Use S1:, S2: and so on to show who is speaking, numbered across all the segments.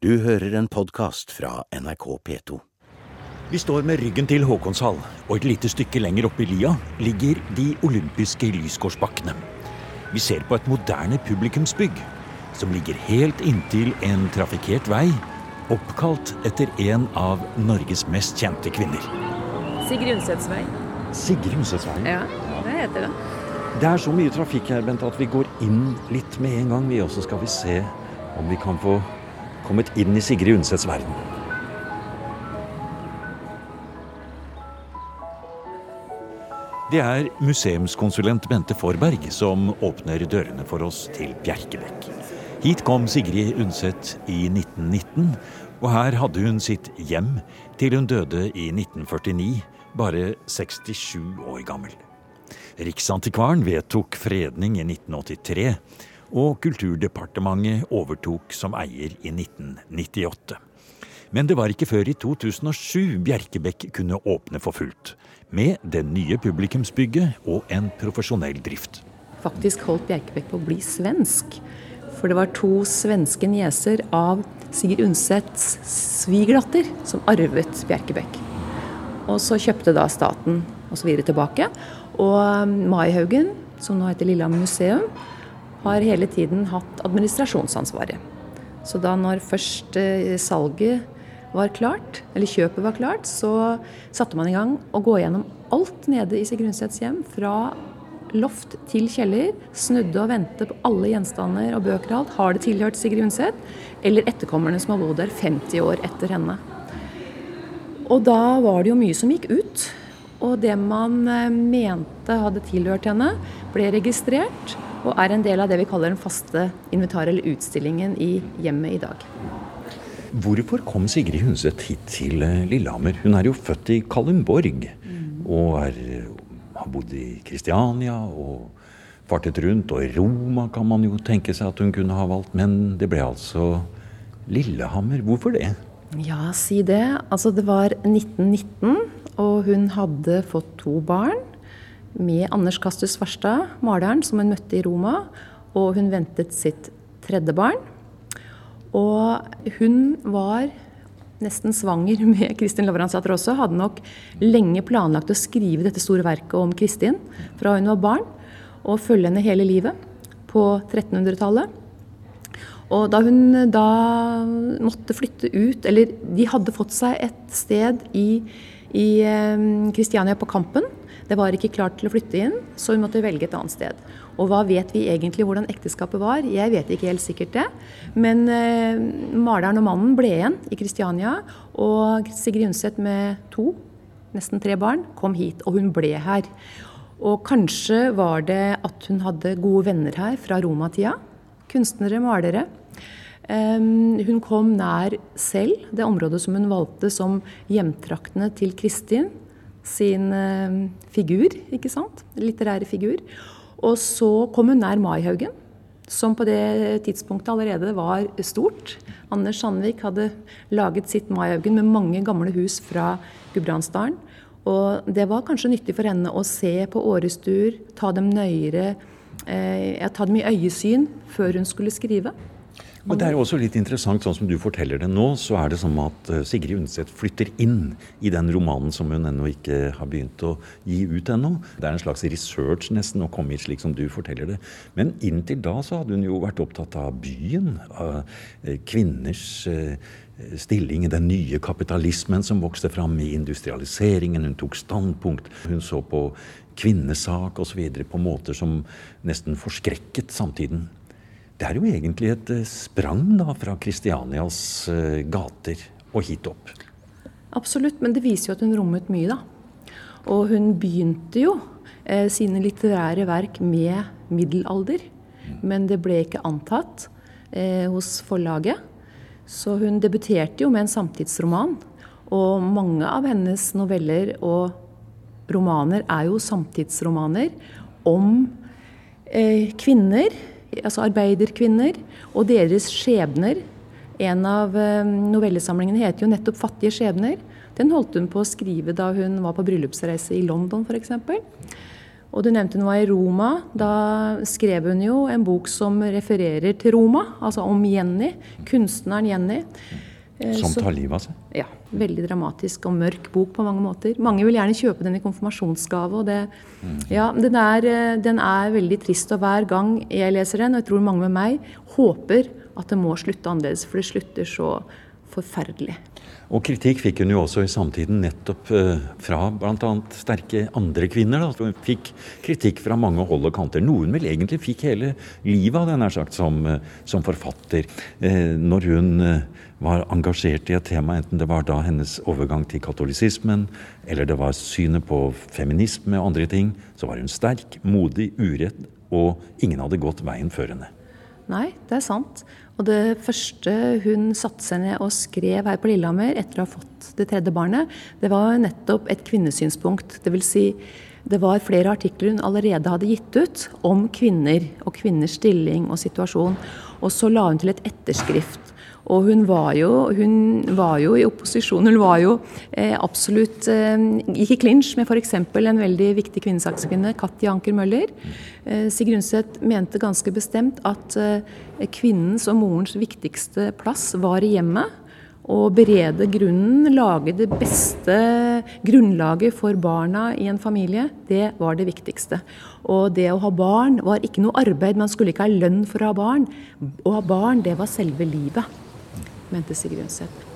S1: Du hører en podkast fra NRK P2.
S2: Vi står med ryggen til Håkonshall, og et lite stykke lenger oppe i lia ligger de olympiske lysgårdsbakkene. Vi ser på et moderne publikumsbygg som ligger helt inntil en trafikkert vei, oppkalt etter en av Norges mest kjente kvinner.
S3: Sigrid Undsets vei.
S2: Sigrid Undsetsveien.
S3: Ja, det heter det.
S2: Det er så mye trafikk her, Bent, at vi går inn litt med en gang, vi. også, skal vi se om vi kan få kommet inn i Sigrid Undsets verden. Det er museumskonsulent Bente Forberg som åpner dørene for oss til Bjerkebekk. Hit kom Sigrid Undset i 1919, og her hadde hun sitt hjem til hun døde i 1949, bare 67 år gammel. Riksantikvaren vedtok fredning i 1983, og Kulturdepartementet overtok som eier i 1998. Men det var ikke før i 2007 Bjerkebekk kunne åpne for fullt. Med det nye publikumsbygget og en profesjonell drift.
S3: Faktisk holdt Bjerkebekk på å bli svensk. For det var to svenske nieser av Sigurd Undsets svigerdatter som arvet Bjerkebekk. Og så kjøpte da staten osv. tilbake. Og Maihaugen, som nå heter Lillehammer museum, har hele tiden hatt administrasjonsansvaret. Så da når først eh, salget var klart, eller kjøpet var klart, så satte man i gang å gå gjennom alt nede i Sigrid hjem. Fra loft til kjeller. Snudde og vendte på alle gjenstander og bøker og alt. Har det tilhørt Sigrid eller etterkommerne som har bodd der 50 år etter henne. Og da var det jo mye som gikk ut. Og det man eh, mente hadde tilhørt henne, ble registrert og er en del av det vi kaller den faste inventar- eller utstillingen i hjemmet i dag.
S2: Hvorfor kom Sigrid Hundset hit til eh, Lillehammer? Hun er jo født i Kalundborg og er, har bodd i Kristiania og fartet rundt. Og Roma kan man jo tenke seg at hun kunne ha valgt, men det ble altså Lillehammer. Hvorfor det?
S3: Ja, si det. Altså det var 1919, og hun hadde fått to barn med Anders Castus Farstad, maleren som hun møtte i Roma. Og hun ventet sitt tredje barn. Og hun var nesten svanger med Kristin Lavransdatter også. Hadde nok lenge planlagt å skrive dette store verket om Kristin fra hun var barn. Og følge henne hele livet på 1300-tallet. Og da hun da måtte flytte ut, eller de hadde fått seg et sted i Kristiania på Kampen, det var ikke klart til å flytte inn, så hun måtte velge et annet sted. Og hva vet vi egentlig hvordan ekteskapet var? Jeg vet ikke helt sikkert det. Men eh, maleren og mannen ble igjen i Kristiania, og Sigrid Undset med to, nesten tre barn, kom hit. Og hun ble her. Og kanskje var det at hun hadde gode venner her fra romatida. Kunstnere, malere. Um, hun kom nær selv det området som hun valgte som hjemtraktene til Kristin sin eh, figur, ikke sant? Litterære figur. Og så kom hun nær Maihaugen, som på det tidspunktet allerede var stort. Anders Sandvik hadde laget sitt Maihaugen med mange gamle hus fra Gudbrandsdalen. Og det var kanskje nyttig for henne å se på årestuer, ta dem nøyere, eh, ta dem i øyesyn før hun skulle skrive.
S2: Men det er jo også litt interessant, sånn som du forteller det nå, så er det som at eh, Sigrid Undset flytter inn i den romanen som hun ennå ikke har begynt å gi ut ennå. Det er en slags research nesten å komme hit slik som du forteller det. Men inntil da så hadde hun jo vært opptatt av byen, av eh, kvinners eh, stilling i den nye kapitalismen som vokste fram i industrialiseringen. Hun tok standpunkt. Hun så på kvinnesak osv. på måter som nesten forskrekket samtiden. Det er jo egentlig et eh, sprang da fra Kristianias eh, gater og hit opp.
S3: Absolutt, men det viser jo at hun rommet mye, da. Og hun begynte jo eh, sine litterære verk med middelalder. Men det ble ikke antatt eh, hos forlaget. Så hun debuterte jo med en samtidsroman. Og mange av hennes noveller og romaner er jo samtidsromaner om eh, kvinner altså arbeiderkvinner, og deres skjebner. En av eh, novellesamlingene heter jo nettopp 'Fattige skjebner'. Den holdt hun på å skrive da hun var på bryllupsreise i London f.eks. Og du nevnte hun var i Roma. Da skrev hun jo en bok som refererer til Roma, altså om Jenny. Kunstneren Jenny.
S2: Eh, som tar livet av seg?
S3: Ja. Veldig dramatisk og mørk bok på mange måter. Mange vil gjerne kjøpe den i konfirmasjonsgave. og det, mm. ja, den er, eh, den er, veldig trist. Og hver gang jeg leser den, og jeg tror mange med meg, håper at det må slutte annerledes. For det slutter så forferdelig.
S2: Og kritikk fikk hun jo også i samtiden nettopp eh, fra bl.a. sterke andre kvinner. Da. Hun fikk kritikk fra mange hold og kanter. Noen vel egentlig fikk hele livet av det, sagt, som, eh, som forfatter. Eh, når hun var engasjert i et tema, enten det var da hennes overgang til katolisismen, eller det var synet på feminisme og andre ting, så var hun sterk, modig, uredd, og ingen hadde gått veien før henne.
S3: Nei, det er sant. Og det første hun satte seg ned og skrev her på Lillehammer etter å ha fått det tredje barnet, det var nettopp et kvinnesynspunkt. Det vil si, det var flere artikler hun allerede hadde gitt ut om kvinner og kvinners stilling og situasjon. Og så la hun til et etterskrift og hun var jo, hun var jo i opposisjon. Hun var jo eh, absolutt eh, gikk i klinsj med f.eks. en veldig viktig kvinnesakskvinne, Katja Anker Møller. Eh, Sigrid Undset mente ganske bestemt at eh, kvinnens og morens viktigste plass var i hjemmet. Å berede grunnen, lage det beste grunnlaget for barna i en familie, det var det viktigste. Og det å ha barn var ikke noe arbeid, man skulle ikke ha lønn for å ha barn. Å ha barn, det var selve livet mente Sigrid Undset.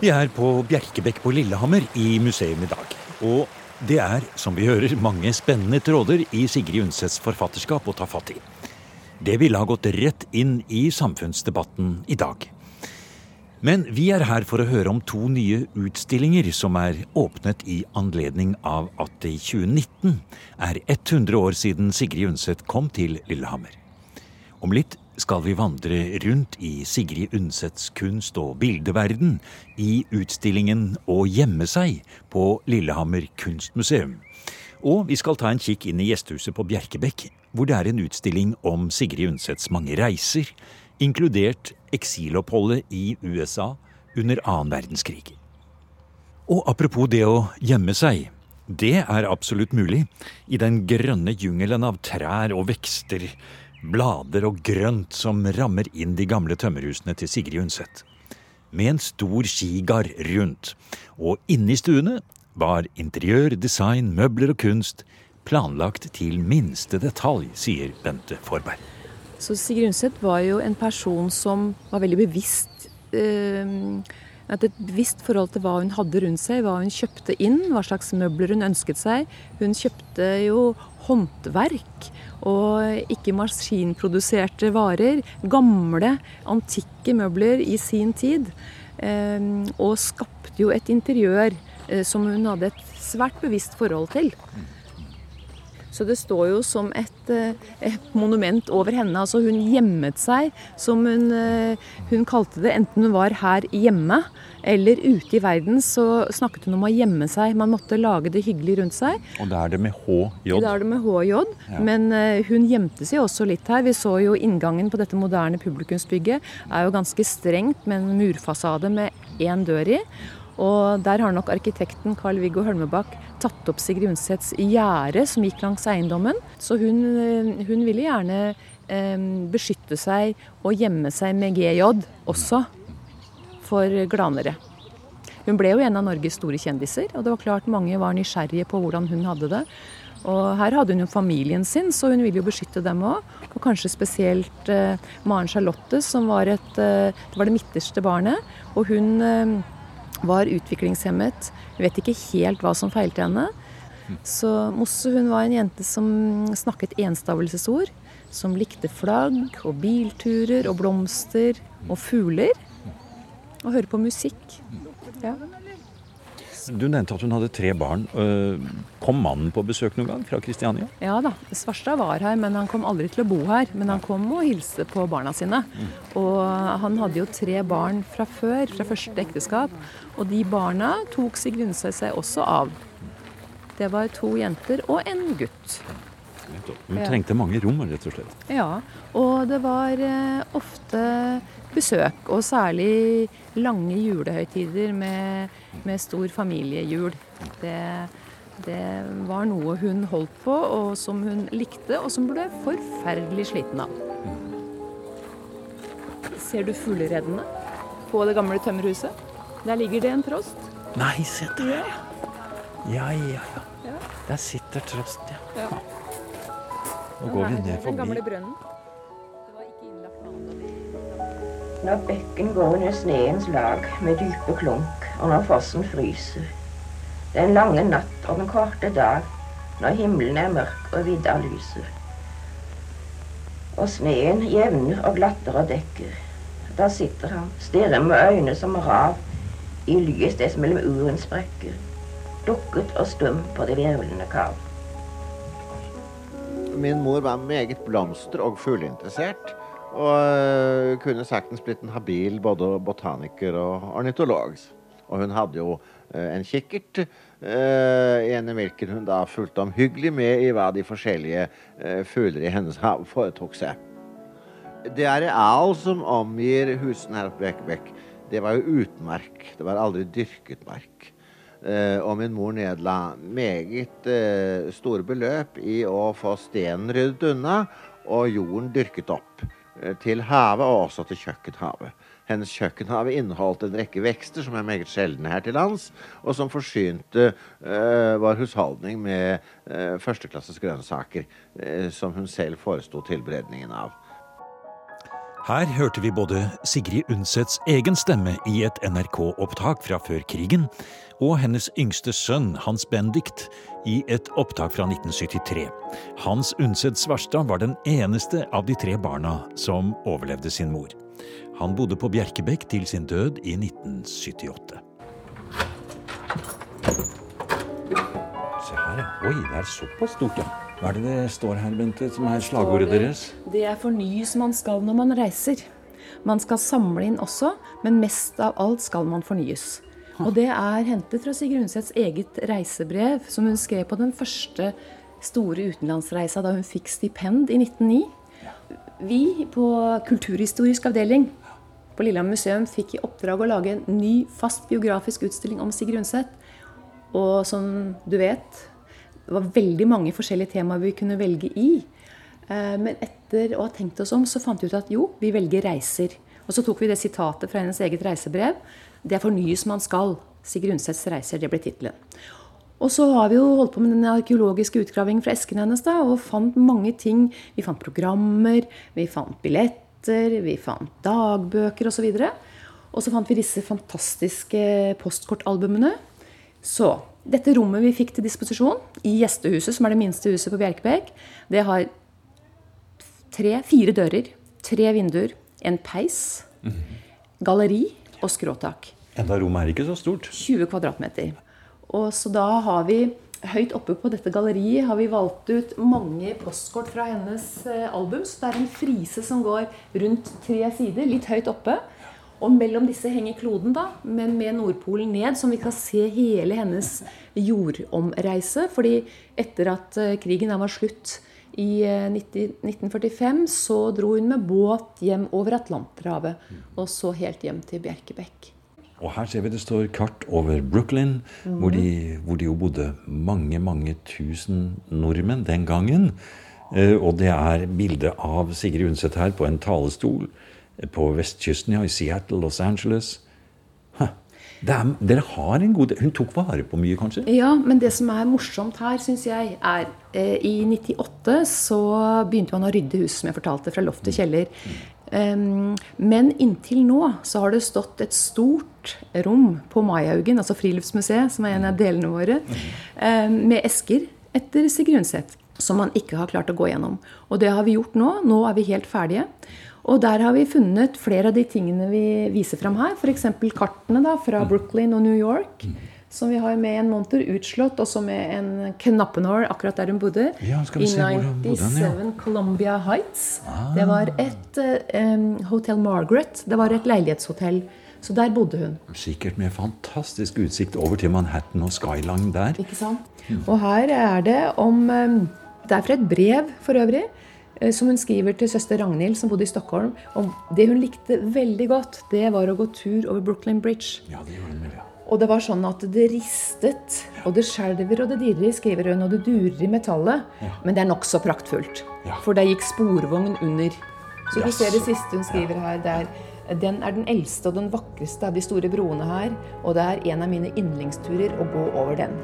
S1: Vi er på Bjerkebekk på Lillehammer i museum i dag. Og det er, som vi hører, mange spennende tråder i Sigrid Undsets forfatterskap å ta fatt i. Det ville ha gått rett inn i samfunnsdebatten i dag. Men vi er her for å høre om to nye utstillinger som er åpnet i anledning av at det i 2019 er 100 år siden Sigrid Undset kom til Lillehammer. Om litt skal vi vandre rundt i Sigrid Undsets kunst- og bildeverden i utstillingen Å gjemme seg på Lillehammer kunstmuseum. Og vi skal ta en kikk inn i gjestehuset på Bjerkebekk, hvor det er en utstilling om Sigrid Undsets mange reiser, inkludert eksiloppholdet i USA under annen verdenskrig. Og apropos det å gjemme seg. Det er absolutt mulig i den grønne jungelen av trær og vekster blader og grønt som rammer inn de gamle tømmerhusene til Sigrid Undset. Med en stor skigard rundt, og inne i stuene var interiør, design, møbler og kunst planlagt til minste detalj, sier Bente Forberg.
S3: Så Sigrid Undset var jo en person som var veldig bevisst eh, et bevisst forhold til hva hun hadde rundt seg, hva hun kjøpte inn, hva slags møbler hun ønsket seg. Hun kjøpte jo håndverk og ikke maskinproduserte varer. Gamle, antikke møbler i sin tid. Ehm, og skapte jo et interiør eh, som hun hadde et svært bevisst forhold til. Så det står jo som et, eh, et, monument over henne. Altså hun gjemmet seg, som hun, eh, hun, kalte det. Enten hun var her hjemme eller ute i verden, så snakket hun om å gjemme seg. Man måtte lage det hyggelig rundt seg.
S2: Og da er det med HJ?
S3: Da er det med HJ. Ja. Men uh, hun gjemte seg også litt her. Vi så jo inngangen på dette moderne publikumsbygget er jo ganske strengt med en murfasade med én dør i. Og der har nok arkitekten Carl-Viggo Hølmebakk tatt opp Sigrid Undsets gjerde som gikk langs eiendommen. Så hun, eh, hun ville gjerne eh, beskytte seg og gjemme seg med GJ også, for glanere. Hun ble jo en av Norges store kjendiser, og det var klart mange var nysgjerrige på hvordan hun hadde det. Og her hadde hun jo familien sin, så hun ville jo beskytte dem òg. Og kanskje spesielt eh, Maren Charlotte, som var, et, eh, det, var det midterste barnet. Og hun eh, var utviklingshemmet. Vet ikke helt hva som feilte henne. Så Mosse hun var en jente som snakket enstavelsesord. Som likte flagg og bilturer og blomster og fugler. Og høre på musikk. Ja.
S2: Du nevnte at hun hadde tre barn. Øh, kom mannen på besøk noen gang fra Kristiania?
S3: Ja da. Svarstad var her, men han kom aldri til å bo her. Men han kom og hilste på barna sine. Og han hadde jo tre barn fra før, fra første ekteskap. Og de barna tok Sigrun seg også av. Det var to jenter og en gutt.
S2: Hun trengte mange rom, rett og slett.
S3: Ja, og det var eh, ofte besøk, og særlig lange julehøytider med, med stor familiejul. Det, Det var noe hun holdt på, og som hun likte, og som ble forferdelig sliten av. Ser du fuglereddene på det gamle tømmerhuset? Der ligger det en trost.
S2: Nei, se der, ja. Ja, ja, ja. Der sitter Trost, ja.
S3: Ja.
S2: Nå går vi ned
S3: Den gamle
S2: forbi.
S3: brønnen.
S4: Når bekken går under sneens lag med dype klunk, og når fossen fryser. Den lange natt og den korte dag, når himmelen er mørk og vidda lyser. Og sneen jevner og glatter og dekker. Da sitter han, stirrer med øyne som rav, i det som mellom uren sprekker. Lukket og stum på det virvlende kav.
S5: Min mor var meget blomster- og fugleinteressert. Og øh, kunne saktens blitt en habil både botaniker og ornitolog. Og hun hadde jo øh, en kikkert, en i hvilken hun da fulgte omhyggelig med i hva de forskjellige fugler i hennes hav foretok seg. Det areal som omgir husene her på Bekkebekk, det var jo utmark. Det var aldri dyrket mark. Eh, og min mor nedla meget eh, store beløp i å få stenen ryddet unna og jorden dyrket opp. Eh, til havet og også til kjøkkenhavet. Hennes kjøkkenhave inneholdt en rekke vekster som er meget sjeldne her til lands, og som forsynte uh, vår husholdning med uh, førsteklasses grønnsaker, uh, som hun selv foresto tilberedningen av.
S1: Her hørte vi både Sigrid Undsets egen stemme i et NRK-opptak fra før krigen, og hennes yngste sønn Hans Bendikt i et opptak fra 1973. Hans Undset Svarstad var den eneste av de tre barna som overlevde sin mor. Han bodde på Bjerkebekk til sin død i 1978.
S2: Se her, ja. Oi, det er såpass stort, ja. Hva er det det står her, Bente, som er slagordet deres?
S3: Det er fornyes man skal når man reiser. Man skal samle inn også, men mest av alt skal man fornyes. Og det er hentet fra Sigrid Undsets eget reisebrev, som hun skrev på den første store utenlandsreisa da hun fikk stipend i 1909. Vi på Kulturhistorisk avdeling på Lillehammer museum fikk i oppdrag å lage en ny fast biografisk utstilling om Sigrid Undset. Og som du vet, det var veldig mange forskjellige temaer vi kunne velge i. Eh, Men etter å ha tenkt oss om, så fant vi ut at jo, vi velger reiser. Og så tok vi det sitatet fra hennes eget reisebrev. Det er fornyes man skal. Sigrid Undsets reiser, det ble tittelen. Og så har vi jo holdt på med den arkeologiske utgravingen fra esken hennes da, og fant mange ting. Vi fant programmer, vi fant billetter, vi fant dagbøker osv. Og, så og så fant vi disse fantastiske postkortalbumene. Så dette rommet vi fikk til disposisjon i gjestehuset, som er det minste huset på Bjerkebekk, det har tre, fire dører, tre vinduer, en peis, galleri og skråtak.
S2: Enda rommet er ikke så stort.
S3: 20 kvadratmeter. Og så da har vi Høyt oppe på dette galleriet har vi valgt ut mange postkort fra hennes eh, album. Så det er en frise som går rundt tre sider, litt høyt oppe. Og mellom disse henger kloden, da, men med Nordpolen ned, som vi kan se hele hennes jordomreise. Fordi etter at eh, krigen var slutt i eh, 90 1945, så dro hun med båt hjem over Atlanterhavet. Og så helt hjem til Bjerkebekk.
S2: Og her ser vi det står kart over Brooklyn, hvor, de, hvor de jo bodde mange, mange tusen nordmenn den gangen. Eh, og det er bilde av Sigrid Undset her på en talestol eh, på vestkysten, ja, i Seattle, Los Angeles. Det er, dere har en god del Hun tok vare på mye, kanskje?
S3: Ja, men det som er morsomt her, syns jeg, er eh, I 98 så begynte man å rydde hus, som jeg fortalte, fra loft til kjeller. Um, men inntil nå så har det stått et stort rom på Maihaugen, altså Friluftsmuseet, som er en av delene våre, um, med esker etter Sigrid Undset, som man ikke har klart å gå gjennom. Og det har vi gjort nå. Nå er vi helt ferdige. Og der har vi funnet flere av de tingene vi viser fram her. F.eks. kartene da, fra Brooklyn og New York. Som vi har med en monter utslått, også med en knappenål akkurat der hun bodde.
S2: Ja, skal vi
S3: I
S2: se hvor hun bodde hen, ja.
S3: 97 Columbia Heights. Det var et um, Hotel Margaret. Det var et leilighetshotell. Så der bodde hun.
S2: Sikkert med fantastisk utsikt over til Manhattan og Skyline der.
S3: Ikke sant? Og her er det om um, Det er fra et brev, for øvrig, som hun skriver til søster Ragnhild, som bodde i Stockholm. om det hun likte veldig godt, det var å gå tur over Brooklyn Bridge.
S2: Ja, det gjorde hun vel, ja.
S3: Og det var sånn at det ristet, og det skjelver og det dirrer, skriver hun, og det durer i metallet. Men det er nokså praktfullt.
S2: Ja.
S3: For det gikk sporvogn under. Så du ser det siste hun skriver her. Det er, den er den eldste og den vakreste av de store broene her. Og det er en av mine yndlingsturer å gå over den.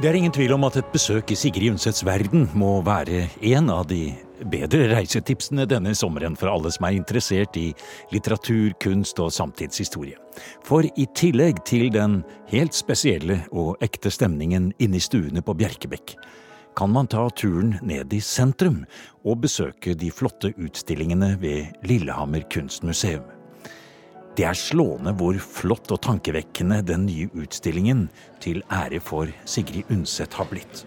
S1: Det er ingen tvil om at et besøk i Sigrid Undsets verden må være en av de bedre reisetipsene denne sommeren for alle som er interessert i litteratur, kunst og samtidshistorie. For i tillegg til den helt spesielle og ekte stemningen inne i stuene på Bjerkebekk, kan man ta turen ned i sentrum og besøke de flotte utstillingene ved Lillehammer kunstmuseum. Det er slående hvor flott og tankevekkende den nye utstillingen til ære for Sigrid Undset har blitt.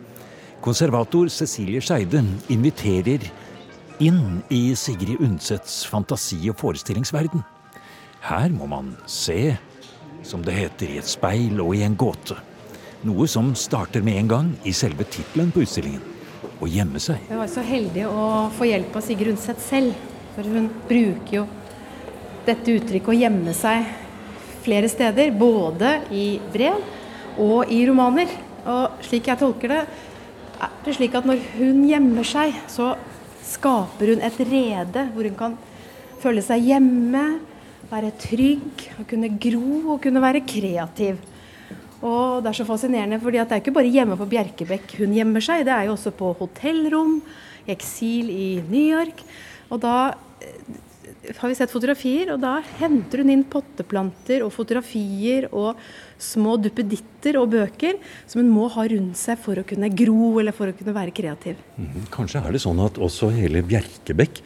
S1: Konservator Cecilie Skeide inviterer inn i Sigrid Undsets fantasi- og forestillingsverden. Her må man se, som det heter, i et speil og i en gåte. Noe som starter med en gang i selve tittelen på utstillingen å gjemme seg.
S6: Jeg var så heldig å få hjelp av Sigrid Undset selv. For hun bruker jo dette uttrykket å gjemme seg flere steder. Både i brev og i romaner. Og slik jeg tolker det, er det slik at når hun gjemmer seg, så skaper hun et rede hvor hun kan føle seg hjemme, være trygg, og kunne gro og kunne være kreativ. Og det er så fascinerende, fordi det er ikke bare hjemme på Bjerkebekk hun gjemmer seg, det er jo også på hotellrom, i eksil i New York. Og da har vi sett fotografier, og da henter hun inn potteplanter og fotografier og små duppeditter og bøker som hun må ha rundt seg for å kunne gro eller for å kunne være kreativ.
S2: Mhm. Kanskje er det sånn at også hele Bjerkebekk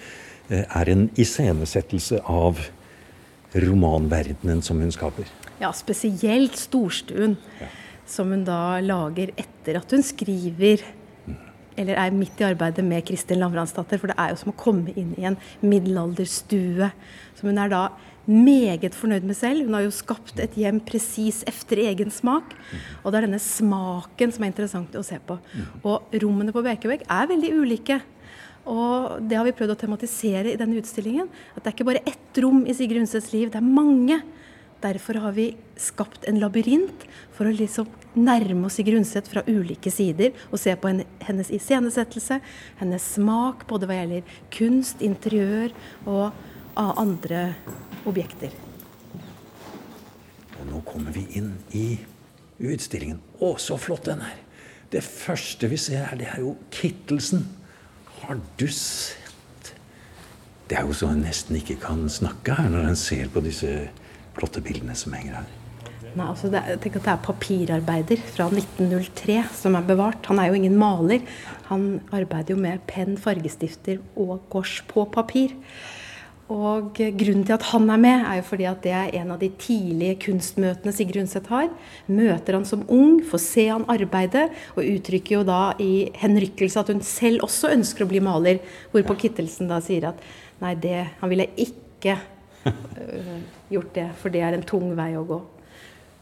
S2: eh, er en iscenesettelse av romanverdenen som hun skaper.
S6: Ja, spesielt storstuen, som hun da lager etter at hun skriver eller er midt i arbeidet med Kristin Lavransdatter. For det er jo som å komme inn i en middelalderstue. Som hun er da meget fornøyd med selv. Hun har jo skapt et hjem presis efter egen smak. Og det er denne smaken som er interessant å se på. Og rommene på Bjerkebekk er veldig ulike. Og det har vi prøvd å tematisere i denne utstillingen. At det er ikke bare ett rom i Sigrid Undsets liv, det er mange. Derfor har vi skapt en labyrint for å liksom nærme oss Sigrid Undset fra ulike sider og se på hennes iscenesettelse, hennes smak både hva gjelder kunst, interiør og andre objekter.
S2: Og nå kommer vi inn i utstillingen. Å, så flott den er! Det første vi ser her, det er jo Kittelsen. Har du sett? Det er jo så en nesten ikke kan snakke her når en ser på disse flotte bildene som henger her.
S6: Nei, altså det, er- tenk at det er papirarbeider fra 1903 som er bevart. Han er jo ingen maler. Han arbeider jo med penn, fargestifter og kors på papir. Og grunnen til at han er med, er jo fordi at det er en av de tidlige kunstmøtene Sigrid Undset har. Møter han som ung, får se han arbeide, og uttrykker jo da i henrykkelse at hun selv også ønsker å bli maler. Hvorpå Kittelsen da sier at nei, det, han ville ikke uh, gjort det, for det er en tung vei å gå.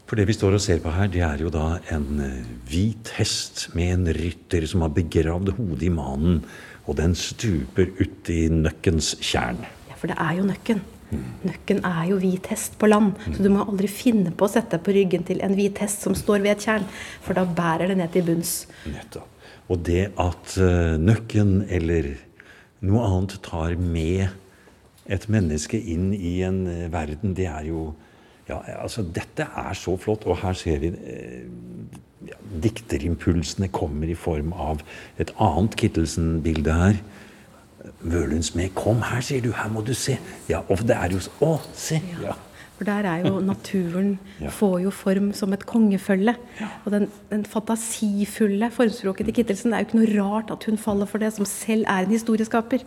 S2: For det vi står og ser på her, det er jo da en eh, hvit hest med en rytter som har begravd hodet i manen, og den stuper uti nøkkens tjern.
S6: Ja, for det er jo nøkken. Nøkken er jo hvit hest på land, så du må aldri finne på å sette deg på ryggen til en hvit hest som står ved et tjern, for da bærer det ned til bunns.
S2: Nettopp. Og det at eh, nøkken eller noe annet tar med et menneske inn i en eh, verden, det er jo Ja, altså, dette er så flott. Og her ser vi eh, ja, Dikterimpulsene kommer i form av et annet Kittelsen-bilde her. Vølunds med 'Kom her', sier du. 'Her må du se'. Ja, og det er jo så Å, se! Ja.
S6: For der er jo naturen
S2: Ja.
S6: får jo form som et kongefølge. Og den, den fantasifulle formspråket til Kittelsen, det er jo ikke noe rart at hun faller for det, som selv er en historieskaper.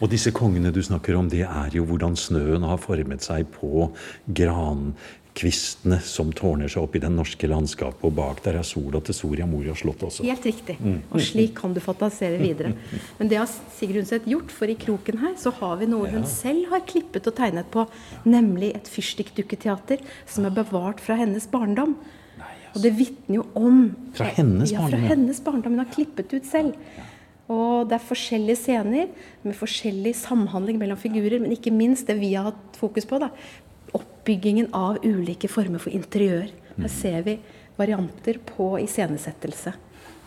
S2: Og disse kongene du snakker om, det er jo hvordan snøen har formet seg på grankvistene som tårner seg opp i den norske landskapet. Og bak der er sola til Soria Moria slott også.
S6: Helt riktig. Og slik kan du fantasere videre. Men det har Sigrid Undset gjort, for i kroken her så har vi noe hun selv har klippet og tegnet på, nemlig et fyrstikkdukketeater som er bevart fra hennes barndom. Og det vitner jo om
S2: Fra hennes barndom? ja, fra
S6: hennes barndom. Hun har klippet ut selv. Og det er forskjellige scener med forskjellig samhandling mellom figurer, men ikke minst det vi har hatt fokus på. da, oppbyggingen av ulike former for interiør. Her ser vi varianter på iscenesettelse.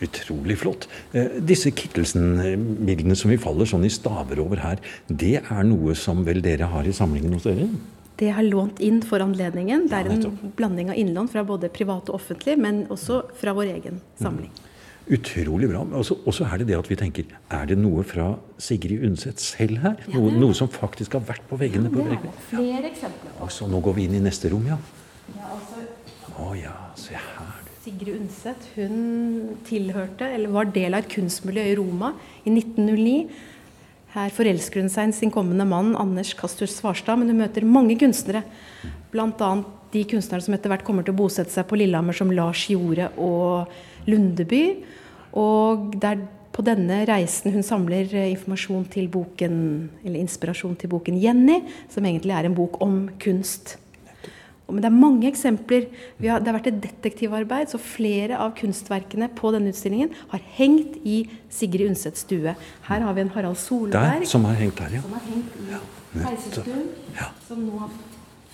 S2: Utrolig flott. Eh, disse Kittelsen-bildene som vi faller sånn i staver over her, det er noe som vel dere har i samlingen hos dere?
S6: Det har lånt inn for anledningen. Det er en blanding av innlån fra både privat og offentlig, men også fra vår egen samling.
S2: Utrolig bra. Og så er det det at vi tenker Er det noe fra Sigrid Undset selv her? Noe, noe, som faktisk har vært på veggene? Ja,
S6: det er flere eksempler på.
S2: Altså, nå går vi inn i neste rom, ja.
S6: Ja, altså,
S2: Å ja, se her.
S6: Sigrid Undset hun tilhørte, eller var del av et kunstmiljø i Roma i 1909. Her forelsker hun seg i sin kommende mann Anders Kastur Svarstad, men hun møter mange kunstnere. Bl.a. de kunstnerne som etter hvert kommer til å bosette seg på Lillehammer, som Lars Jorde og Lundeby. Og det er på denne reisen hun samler informasjon til boken, eller inspirasjon til boken 'Jenny', som egentlig er en bok om kunst. Men det er mange eksempler. Har, det har vært et detektivarbeid, så flere av kunstverkene på denne utstillingen har hengt i Sigrid Undsets stue. Her har vi en Harald Solberg
S2: der, som har hengt der, ja.
S6: Som har hengt i ja, peisestuen,
S2: ja.
S6: som nå har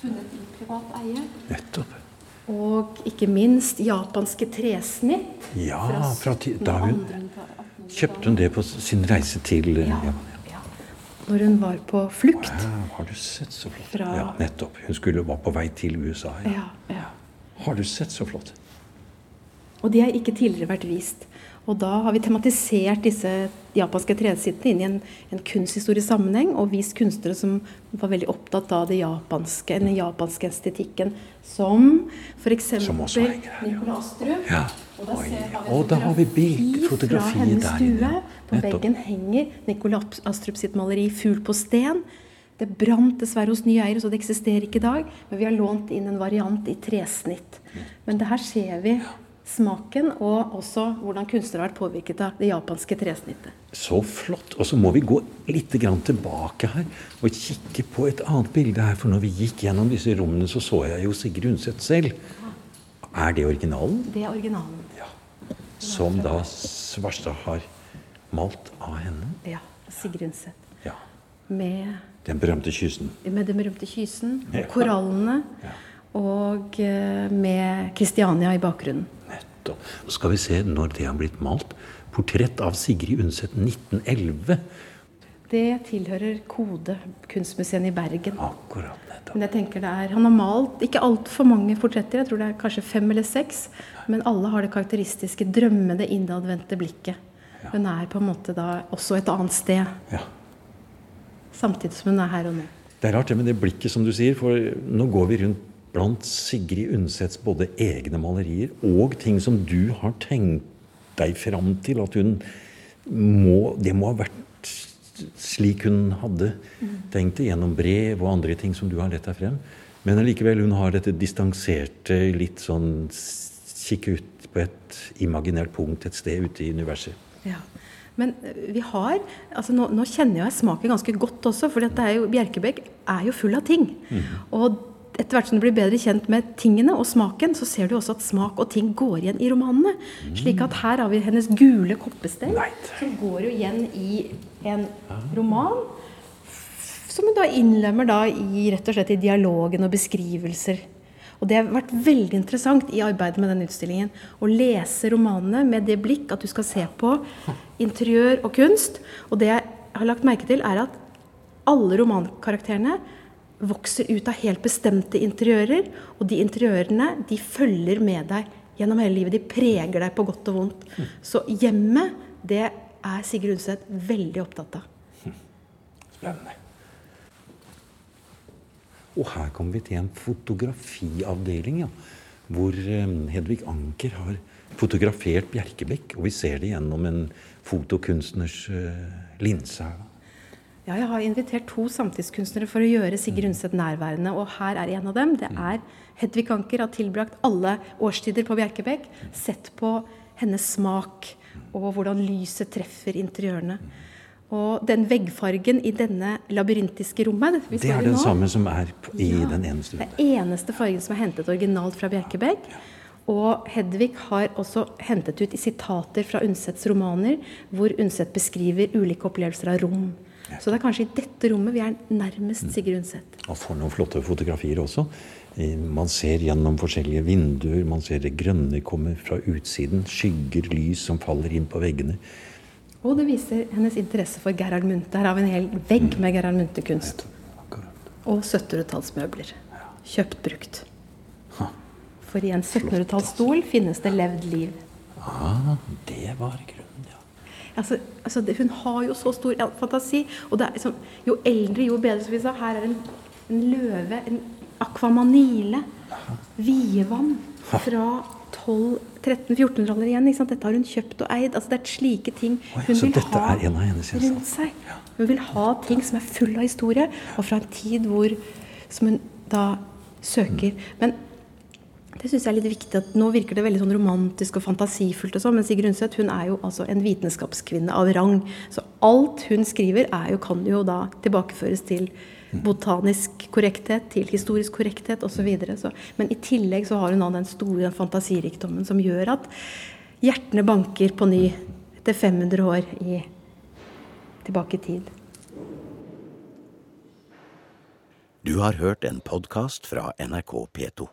S6: funnet i privat eie.
S2: Nettopp.
S6: Og ikke minst japanske tresnitt.
S2: Ja, fra, da hun kjøpte hun det på sin reise til
S6: ja.
S2: Japan
S6: når hun var på flukt.
S2: Ja, har du sett så flott? Fra... Ja, nettopp. Hun skulle var på vei til USA.
S6: Ja. Ja,
S2: har du sett så flott?
S6: Og de har ikke tidligere vært vist. Og da har vi tematisert disse japanske tresittene inn i en, en, kunsthistorisk sammenheng, og vist kunstnere som var veldig opptatt av det japanske, den japanske estetikken, som f.eks. Nicola Astrup.
S2: Ja. Og da, ser, og da har vi bild, der
S6: fra hennes stue. På Nettopp. veggen henger Nicola Astrup sitt maleri 'Fugl på sten'. Det brant dessverre hos nye eiere, så det eksisterer ikke i dag. Men vi har lånt inn en variant i tresnitt. Men det her ser vi smaken, og også hvordan kunstnere har vært påvirket av det japanske tresnittet.
S2: Så flott. Og så må vi gå litt tilbake her og kikke på et annet bilde her. For når vi gikk gjennom disse rommene, så så jeg jo Sigrid Undset selv. Er det originalen?
S6: Det er originalen.
S2: Ja. Som da Svarstad har malt av henne?
S6: Ja. Sigrid Undset.
S2: Ja.
S6: Med
S2: Den berømte kysen?
S6: Med den berømte kysen. Og korallene. Ja. Og eh, med Kristiania i bakgrunnen.
S2: Nettopp. Så skal vi se når det har blitt malt. Portrett av Sigrid Undset 1911.
S6: Det tilhører Kode kunstmuseet i Bergen.
S2: Akkurat.
S6: Men jeg tenker det er, Han har malt ikke altfor mange portretter, jeg tror det er kanskje fem eller seks. Men alle har det karakteristiske drømmende, innadvendte blikket. Ja. Hun er på en måte da også et annet sted.
S2: Ja.
S6: Samtidig som hun er her og nå.
S2: Det er rart det med det blikket, som du sier. For nå går vi rundt blant Sigrid Undsets både egne malerier og ting som du har tenkt deg fram til at hun må Det må ha vært slik hun hadde tenkt det, gjennom brev og andre ting som du har lett deg frem. Men allikevel, hun har dette distanserte, litt sånn kikke ut på et imaginært punkt et sted ute i universet.
S6: Ja. Men eh, vi har altså nå, nå kjenner jeg smaken ganske godt også, for Bjerkebekk er jo full av ting. Mm. Og etter hvert som du blir bedre kjent med tingene og smaken, så ser du også at smak og ting går igjen i romanene. Mm. Slik at her har vi hennes gule koppestell, som går jo igjen i en roman. Som hun da innlemmer da i, rett og slett i dialogen og beskrivelser. Og det har vært veldig interessant i arbeidet med den utstillingen å lese romanene med det blikk at du skal se på interiør og kunst. Og det jeg har lagt merke til, er at alle romankarakterene vokser ut av helt bestemte interiører. Og de interiørene de følger med deg gjennom hele livet. De preger deg på godt og vondt. Så hjemmet, det er Sigurd Undset veldig opptatt av.
S2: Spennende. Og her kommer vi til en fotografiavdeling, ja, hvor eh, Hedvig Anker har fotografert Bjerkebekk. Og vi ser det gjennom en fotokunstners uh, linse her.
S6: Ja, jeg har invitert to samtidskunstnere for å gjøre Sigrid Undset nærværende. Og her er en av dem. Det er Hedvig Anker. Har tilbrakt alle årstider på Bjerkebekk. Sett på hennes smak og hvordan lyset treffer interiørene. Og den veggfargen i denne labyrintiske rommet
S2: Det er den nå, samme som er i ja, den eneste.
S6: Det er eneste fargen som er hentet originalt fra Bjerkebekk. Og Hedvig har også hentet ut i sitater fra Undsets romaner, hvor Undset beskriver ulike opplevelser av rom. Så det er kanskje i dette rommet vi er nærmest Sigrid Undset.
S2: Og får noen flotte fotografier også. Man ser gjennom forskjellige vinduer, man ser det grønne komme fra utsiden. Skygger, lys som faller inn på veggene.
S6: Og det viser hennes interesse for Gerhard Munthe. Her har vi en hel vegg med Gerhard Munthe-kunst. Og 1700-tallsmøbler. Kjøpt brukt. For i en 1700-tallsstol finnes det levd liv.
S2: Ah, det var ja.
S6: Altså, altså det, hun har jo så stor fantasi. Og det er liksom, jo eldre, jo bedre, som vi sa. Her er en, en løve, en akvamanile, vievann fra 1200-1300-1400-tallet igjen. Dette har hun kjøpt og eid. Altså, det er slike ting
S2: Oi, vil hennes
S6: rundt seg. Hun vil ha ting som er full av historie, og fra en tid hvor som hun da søker. Men det syns jeg er litt viktig. at Nå virker det veldig sånn romantisk og fantasifullt, og sånn, men Sigrid Undset hun er jo altså en vitenskapskvinne av rang. Så alt hun skriver, er jo, kan jo da tilbakeføres til botanisk korrekthet, til historisk korrekthet osv. Men i tillegg så har hun da den store den fantasirikdommen som gjør at hjertene banker på ny etter 500 år i, tilbake i tid.
S7: Du har hørt en podkast fra NRK P2.